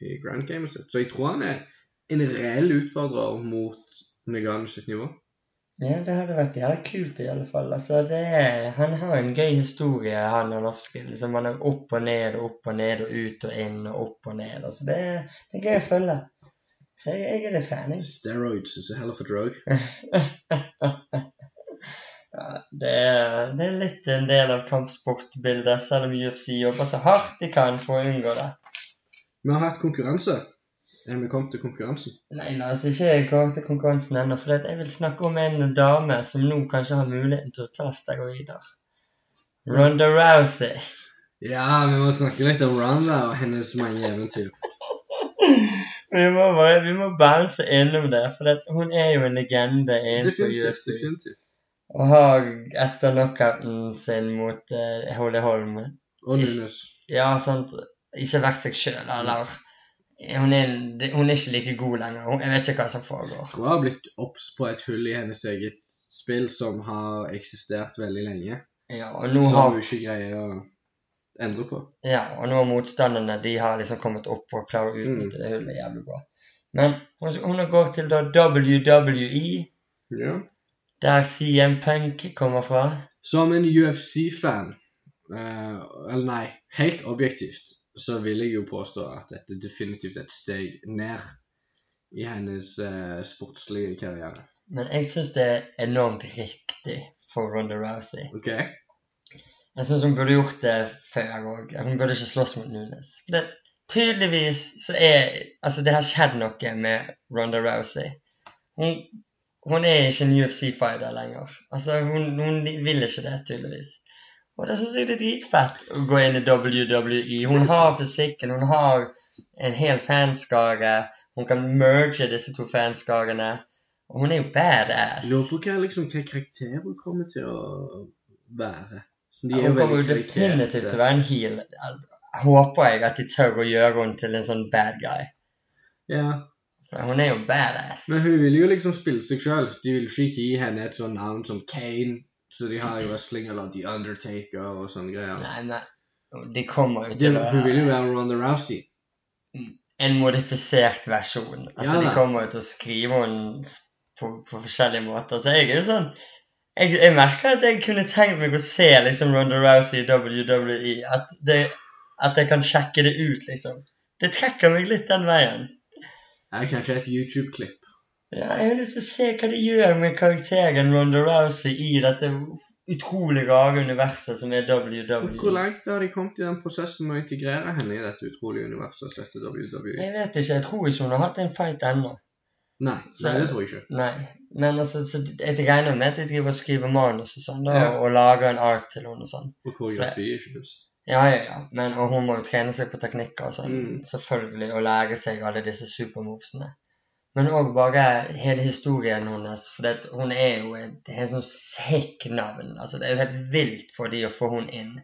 i grand gamet sitt. Så jeg tror han er en reell utfordrer mot Nagano sitt nivå. Ja, det hadde vært jævlig kult i alle fall. Altså, det han har en gøy historie, han Arlovski. Liksom, han er opp og ned og opp og ned og ut og inn og opp og ned. Altså, det, det er gøy å følge. Så jeg, jeg er litt fan, jeg. Steroids is a hell of a drug. [LAUGHS] Ja, det, det er litt en del av kampsportbildet, selv om UFC jobber så hardt de kan for å unngå det. Vi har hatt konkurranse. Er vi kommet til konkurransen? Nei, la oss ikke gå til konkurransen ennå, for jeg vil snakke om en dame som nå kanskje har muligheten til å ta steroider. Ronda Rousey. Ja, vi må snakke litt om Ronda og hennes mange eventyr. [LAUGHS] Vi må bare vi må bounce innom det, for det, hun er jo en legende innenfor. UFC. definitivt. Og har etter knockouten sin mot uh, Holly Holm Og Nunes. Ja, sant Ikke vært seg sjøl, eller hun er, hun er ikke like god lenger. Jeg vet ikke hva som foregår. Hun har blitt obs på et hull i hennes eget spill som har eksistert veldig lenge. Ja, og nå Som har hun ikke greier å endre på. Ja, og nå har motstanderne de har liksom kommet opp og klarer å utnytte det hullet jævlig bra. Men hun, hun har gått til da WWE, Ja. der CM Punk kommer fra. Som en UFC-fan, eh, eller nei, helt objektivt, så vil jeg jo påstå at dette definitivt er et steg ned i hennes eh, sportslige karriere. Men jeg syns det er enormt riktig for Ronda Rousey. OK? Jeg syns hun burde gjort det før òg. Hun burde ikke slåss mot Nunes. For det, tydeligvis så er Altså, det har skjedd noe med Ronda Rousey. Hun, hun er ikke en UFC-fighter lenger. Altså, hun, hun vil ikke det, tydeligvis. Og det syns jeg det er dritfett å gå inn i WWE. Hun har fysikken, hun har en hel fanskare. Hun kan merge disse to fanskarene. Og hun er jo badass. Lurer på hva, liksom, hva karakter hun kommer til å være. Ja, hun kommer jo definitivt til å være en heel. Altså, håper jeg at de tør å gjøre henne til en sånn bad guy. Ja, For hun er jo badass. men hun vil jo liksom spille seg sjøl. De vil ikke gi henne et sånt navn som Kane, så de har jo wrestling, eller The Undertaker og sånne greier. Nei, nei. de kommer jo De, til å hun vil jo være Ronda Rousey. En modifisert versjon. Altså, Ja, de kommer jo til å skrive henne på, på forskjellige måter. Så jeg er jo sånn jeg, jeg merker at jeg kunne tenkt meg å se liksom Ronda Rousey i WWE. At, det, at jeg kan sjekke det ut, liksom. Det trekker meg litt den veien. Det er kanskje et YouTube-klipp. Ja, jeg har lyst til å se hva det gjør med karakteren Ronda Rousey i dette utrolig rare universet som er Hvor langt har de kommet i den prosessen med å integrere henne i dette utrolige universet som heter WWE? Jeg vet ikke, jeg tror ikke hun har hatt en fight ennå. Nei, nei, det tror jeg ikke. Nei, men altså, så jeg regner med at de driver og skriver manus og sånn, da, Ja. og lager en ark til henne og sånn. Og koreografi, ikke minst. Ja, ja, ja, men og hun må jo trene seg på teknikker og sånn, Mm. selvfølgelig, og lære seg alle disse supermovesene. Men òg bare hele historien hennes, for det, hun er jo et helt sånn sick navn. Altså, det er jo helt vilt for de å få hun inn.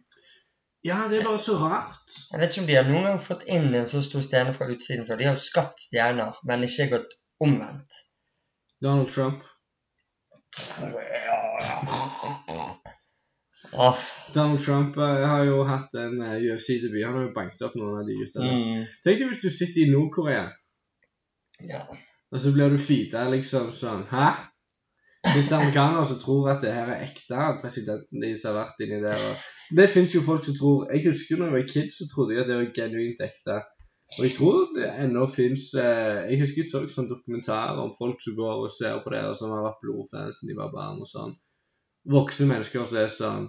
Ja, det er bare så rart. Jeg vet ikke om de har noen gang fått inn en så stor stjerne fra utsiden før. De har jo skapt stjerner, men ikke gått omvendt. Donald Trump. Oh. Donald Trump eh, har jo hatt en eh, UFC-debut. Han har jo banket opp noen av de gutta. mm, Tenk deg hvis du sitter i Nord-Korea, ja. Og så blir du feeda liksom sånn Hæ? Hvis amerikanere som tror at det her er ekte, at presidenten deres har vært inni der og Det fins jo folk som tror Jeg husker når jeg var kid, så trodde jeg at det var genuint ekte. Og jeg tror det ennå fins eh, Jeg husker jeg så sånn dokumentarer om folk som går og ser på det, og som har vært blodfans siden de var barn og sånn. Voksne mennesker som er sånn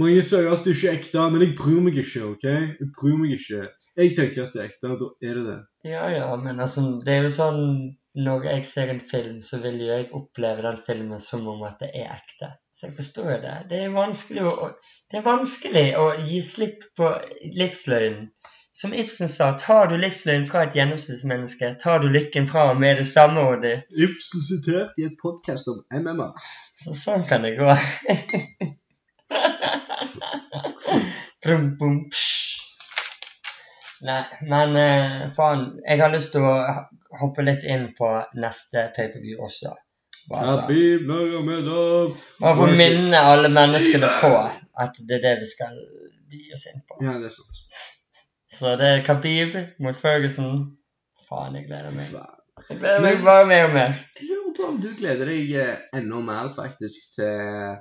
Mange sier at det ikke er ekte, men jeg bryr meg ikke, OK? Jeg bryr meg ikke. Jeg tenker at det er ekte, da er det det. ja, ja, men altså, det er jo sånn Når jeg ser en film, så vil jo jeg oppleve den filmen som om at det er ekte. Så jeg forstår det. Det er vanskelig å, det er vanskelig å gi slipp på livsløgnen. Som Ibsen sa, tar du livsløgn fra et gjennomsnittsmenneske, tar du lykken fra ham med det samme, Oddi. Ibsen sitert i et podkast om MMA. Så sånn kan det gå. [LAUGHS] Nei, men eh, faen, jeg har lyst til å hoppe litt inn på neste paperview også. Habib Nurmagomedov. Bare for å minne alle menneskene på at det er det vi skal gi oss inn på. Ja, det er sant. Så det er Khabib mot Ferguson. Faen, jeg gleder meg. Jeg gleder meg bare mer og mer. Jeg lurer på om du gleder deg eh, enda mer faktisk til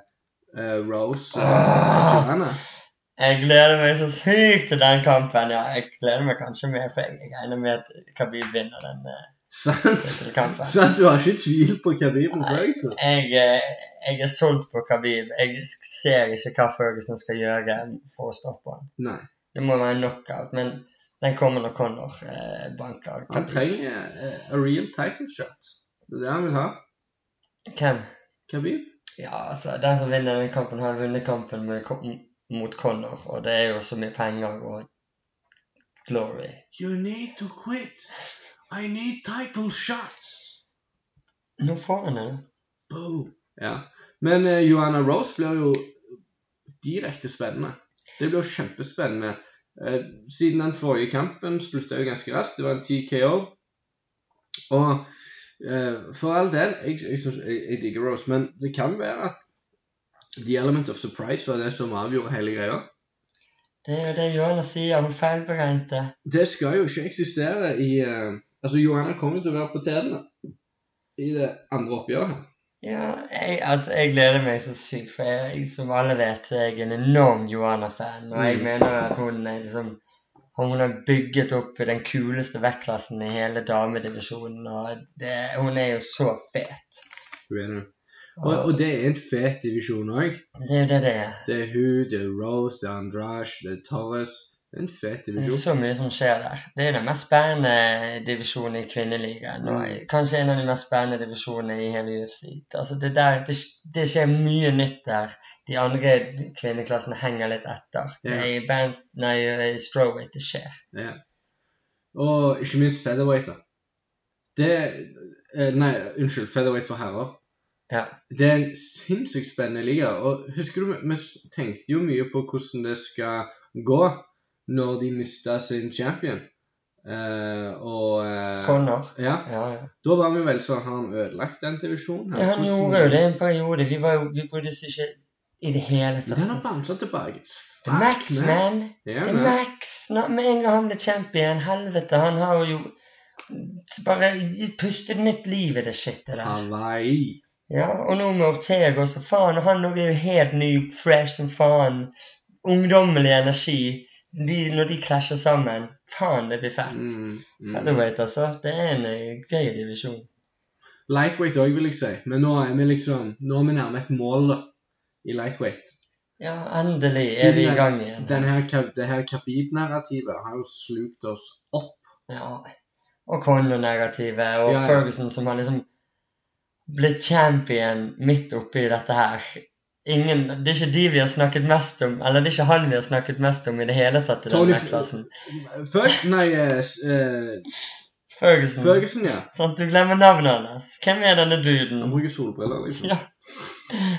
uh, Rose uh. Jeg gleder meg så sykt til den kampen. Ja, jeg gleder meg kanskje mer, for jeg regner med at Khabib vinner den kampen. Sant? du har ikke tvil på Khabib og Ferguson? Jeg, eh, jeg er solgt på Khabib. Jeg ser ikke hva Ferguson skal gjøre for å stoppe. Nei. Det må være knockout, men den kommer når Connor eh, banker Han trenger uh, a real title shot. Det er det han vil ha. Hvem? Khabib. Ja, altså, den som vinner den kampen, har vunnet kampen med, mot Connor, og det er jo så mye penger og glory. You need to quit. I need title shot. Nå får han det. Boom. Ja. Men uh, Joanna Rose blir jo direkte spennende. Det blir jo kjempespennende. Uh, siden den forrige kampen slutta jo ganske raskt. Det var en TKO. Og uh, for all del, jeg, jeg, synes- jeg, jeg digger Rose, men det kan være at the element of surprise var det som avgjorde hele greia. Det er jo det Johanna sier, hun feilberegnet. Det skal jo ikke eksistere i uh, Altså, Joanna kommer til å være på tærne i det andre oppgjøret. Ja, jeg, altså, jeg gleder meg så sykt, for jeg, som alle vet, så er jeg en enorm Johanna-fan. Og jeg Mm. mener at hun er liksom Hun har bygget opp den kuleste vektklassen i hele damedivisjonen, og det, hun er jo så fet. Hun er det. Og, og det er en fet divisjon òg. Det er jo det det er. Det er hun, det er Rose, det er Andrash, det er Torres. Det er en fet Det er så mye som skjer der. Det er den mest spennende divisjonen i kvinneligaen. Mm. kanskje en av de mest spennende divisjonene i hele UFC. Altså det, der, det, det skjer mye nytt der. De andre kvinneklassene henger litt etter. Det er i band, nei, i strawweight det skjer. Yeah. Og ikke minst featherweight. da. Det eh, Nei, unnskyld. Featherweight for herrer. Ja. Det er en sinnssykt spennende liga. Og husker du, vi tenkte jo mye på hvordan det skal gå når de mista sin champion. Eh, og eh, Connor. ja, Ja, ja. Da var vi vel sånn Har han ødelagt den divisjonen? ja, han gjorde jo det en periode. Vi, var vi brydde oss ikke i det hele tatt. den har bamsa tilbake. The Max, man. Yeah, The man. Max. Nå, med en gang han ble champion, helvete, han har jo bare pustet nytt liv i det shitet der. Hawaii. Ja, og nå med Ortega også, faen, han òg er jo helt ny, fresh som faen. Ungdommelig energi. De, når de klasjer sammen, faen, det blir fett. Mm, mm. Featherweight, altså. Det er en eh, gøy divisjon. Lightweight òg, vil jeg si. Men nå er vi liksom Nå er vi nærme et mål da, i lightweight. Ja, endelig er vi i gang igjen. Den her, det her Khabib-narrativet har jo slukt oss opp. Ja. Og Connor-negativet, og Ja, ja. Ferguson som har liksom blitt champion midt oppi dette her. Ingen, det er ikke de vi har snakket mest om, eller det er ikke han vi har snakket mest om i det hele tatt i denne klassen. Først Nei, uh, Ferguson. Ferguson, ja. Sånn at du glemmer navnet hans. Hvem er denne duden? Han bruker solbriller, liksom. Ja.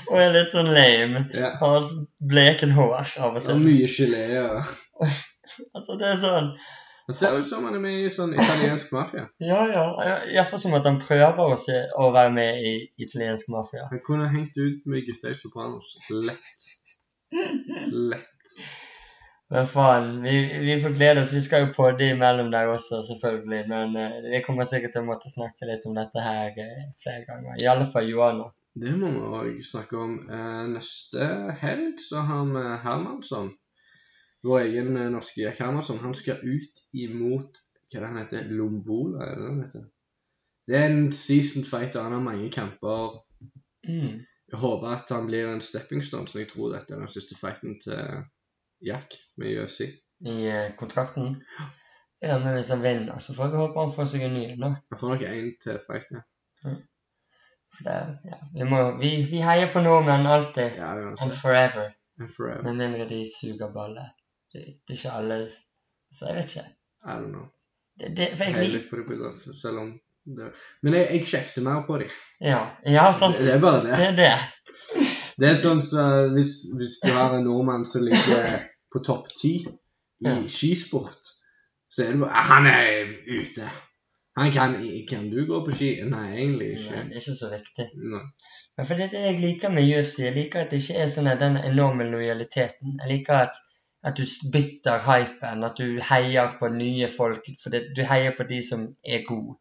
Og er litt sånn lame. Ja. Har sånn bleket hår av og Og til. mye gelé. ja. [LAUGHS] Altså, det er sånn Han ser ut som han er med i sånn italiensk mafia. [LAUGHS] Ja, ja. Iallfall som at han prøver å, se, å være med i italiensk mafia. Han kunne hengt ut med gutta i Sopranos. Lett. Lett. Men faen, vi, vi får glede oss. Vi skal jo podde imellom der også, selvfølgelig. Men uh, vi kommer sikkert til å måtte snakke litt om dette her uh, flere ganger. I alle fall Johanna. Det må vi òg snakke om. Uh, neste helg så har vi Hermansson. Vår egen eh, norske Jack Hermansson. Han skal ut imot hva det han heter, Lombola, er det det han heter? Det er en seasoned fighter. Han har mange kamper. Mm. Jeg håper at han blir en stepping stone, så jeg tror dette er den siste fighten til Jack med UFC. I eh, kontrakten. Ja, men hvis han vinner, så får vi håpe han får seg en ny en. Han får nok én til fight, ja. For det, ja, vi, må, vi, vi heier på nordmenn alltid. Ja, And forever. And forever. Med mindre de suger balle. Det, er ikke alle Så jeg vet ikke. I don't know. Det, det, jeg Jeg litt på det bildet, selv om det Men jeg, jeg kjefter mer på dem. Ja, ja sant. Det, det er bare det. Det er det. Det er sånn så hvis, hvis du har en nordmann som ligger på topp ti i Ja. skisport, så er det bare Han er ute. Han kan Kan du gå på ski? Nei, egentlig Nei, ikke. det er ikke så viktig. Nei. Men for det er det jeg liker med UFC. Jeg liker at det ikke er sånn den enorme lojaliteten. Jeg liker at, at du spytter hypen, at du heier på nye folk. For det, du heier på de som er gode.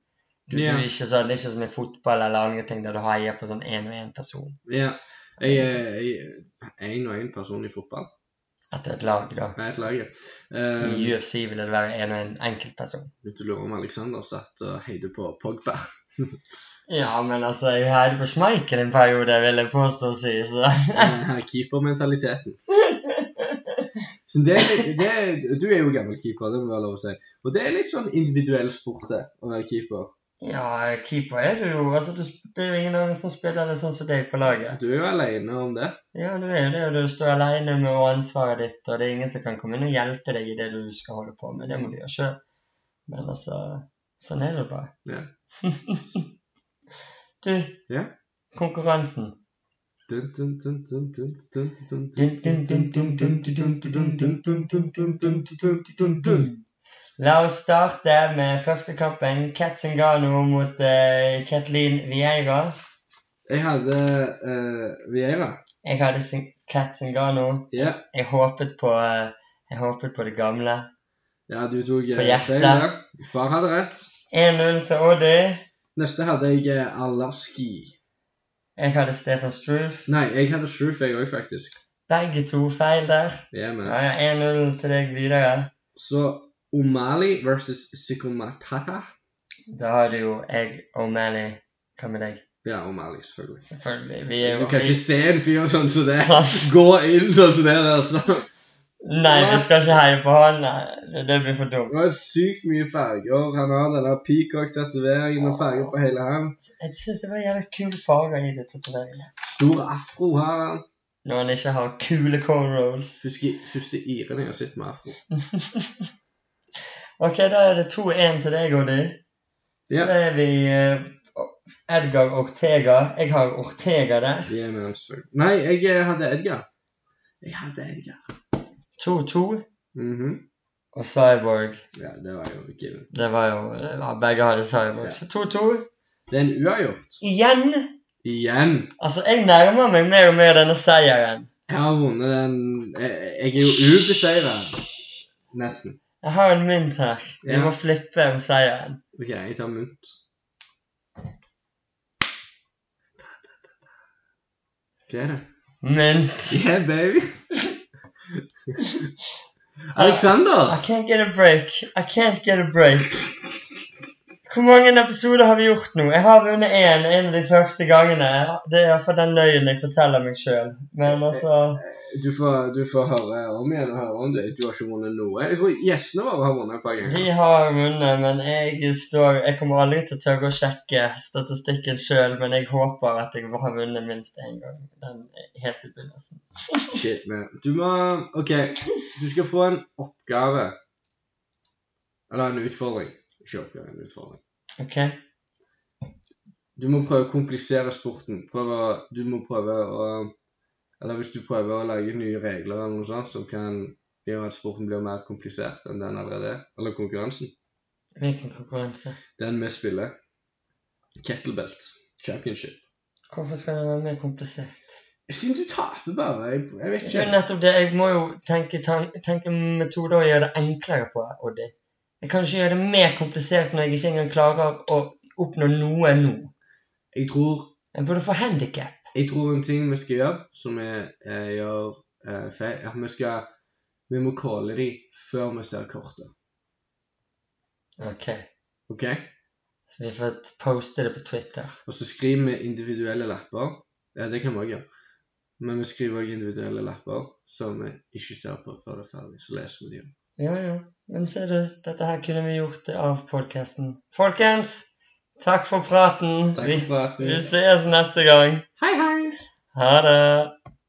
Du, yeah. du er ikke sånn, det er ikke som i fotball eller andre ting der du heier på sånn én og én person. Ja. Jeg er én og én person i fotball. At det er et lag, da. Er et lag. ja. I Uh, UFC ville det være én og én enkeltperson. Begynte å lure om Alexander satt og heide på Pogba. [LAUGHS] Ja, men altså, jeg heide på Schmeichel en periode, vil jeg påstå å si. Så [LAUGHS] Eh, Keepermentaliteten. [LAUGHS] Så det, det, du er jo gammel keeper, det må være lov å si. Og det er litt sånn individuell sport, det, å være keeper. ja, keeper er du jo. Altså, du, det er jo ingen andre som spiller det sånn som deg på laget. Du er jo alene om det. Ja, du er det, du står alene med ansvaret ditt, og det er ingen som kan komme inn og hjelpe deg i det du skal holde på med. Det må du gjøre sjøl. Men altså, sånn er det bare. Ja. [LAUGHS] du, Ja? konkurransen. La oss starte med første kampen. Katzengano mot uh, Kathleen Vieira. Jeg hadde uh, Vieira. Jeg hadde Zing- Yeah. Jeg håpet på, uh, jeg håpet på det gamle. ja, du tok På hjertet. feil der. Far hadde rett. 1-0 til Oddy. Neste hadde jeg Alarski. Jeg hadde Stefan Struff. Nei, jeg hadde Shroof, jeg òg, faktisk. Begge to feil der. Ja, men. Ja, ja, 1-0 til deg videre. Så Omali versus Sikomatata. Da har du jo jeg og Manny Hva med deg? Ja, Omali, selvfølgelig. Selvfølgelig. Vi er Du kan vi- ikke se en fyr sånn som det. [LAUGHS] Gå inn sånn som det der. Så. Nei, vi skal ikke heie på han. Nei, det- Det blir for dumt. Det har sykt mye farger. Han har den der peacock-tatoveringen og farger på hele han. Jeg syns det var jævlig kule farger i de tatoveringene. Stor afro har han. Når han ikke har kule cornrows. Husker første irene jeg har sett med afro. [LAUGHS] Ok, da er det 2-1 til deg, Oddi. Så Ja. er vi uh, Edgar Ortega. Jeg har Ortega der. Yeah, med han. Nei, jeg eh, hadde Edgar. Jeg hadde Edgar. 2-2. Mhm. Og Cyborg. Ja, det var jo given. Det var jo ja, Begge hadde Cyborg. Så 2-2. Det er en uavgjort. Igjen! Igjen. Altså, jeg nærmer meg mer og mer denne seieren. Jeg har vunnet den Jeg, jeg er jo ubeseira. Nesten. Jeg har en mynt her. Vi Ja. må flippe om seieren. OK, jeg tar mynt. Hva er det? Mynt. Yeah, baby. Alexander! I can't get a break. I can't get a break. [LAUGHS] Hvor mange episoder har vi gjort nå? Jeg har vunnet én en av de første gangene. Det er iallfall den løgnen jeg forteller meg sjøl. Men altså Du får, du får høre om igjen og høre om det. Du har ikke vunnet noe. Jeg tror gjestene våre har vunnet et par ganger. De har vunnet, men jeg står Jeg kommer aldri til å tørre å sjekke statistikken sjøl, men jeg håper at jeg har vunnet minst én gang. Den helt i begynnelsen. Shit, man. Du må OK, du skal få en oppgave. Eller en utfordring. Ikke oppgave, en utfordring. OK? Du må prøve å komplisere sporten. Prøve, du må prøve å Eller hvis du prøver å lage nye regler eller noe sånt som kan gjøre at sporten blir mer komplisert enn den allerede er, eller konkurransen, Hvilken konkurranse? den vi spiller, Kettlebelt Championship. Hvorfor skal den være mer komplisert? Siden du taper bare. Jeg, jeg vet Det er ikke. nettopp det. Jeg må jo tenke, tenke metoder å gjøre det enklere på, Oddi. Jeg kan ikke gjøre det mer komplisert når jeg ikke engang klarer å oppnå noe nå. Jeg tror Jeg burde få handikap. Jeg tror en ting vi skal gjøre, som vi eh, gjør eh, feil, at vi skal Vi må calle de før vi ser kortet. Ok. OK? Så vi får poste det på Twitter. Og så skriver vi individuelle lapper. Ja, det kan vi også gjøre. Men vi skriver også individuelle lapper som vi ikke ser på før det er ferdig. Så leser vi dem. Ja, ja. Men ser du, dette her kunne vi gjort av podkasten. Folkens, takk for praten. Takk for praten. vi ses neste gang. Hei, hei! Ha det.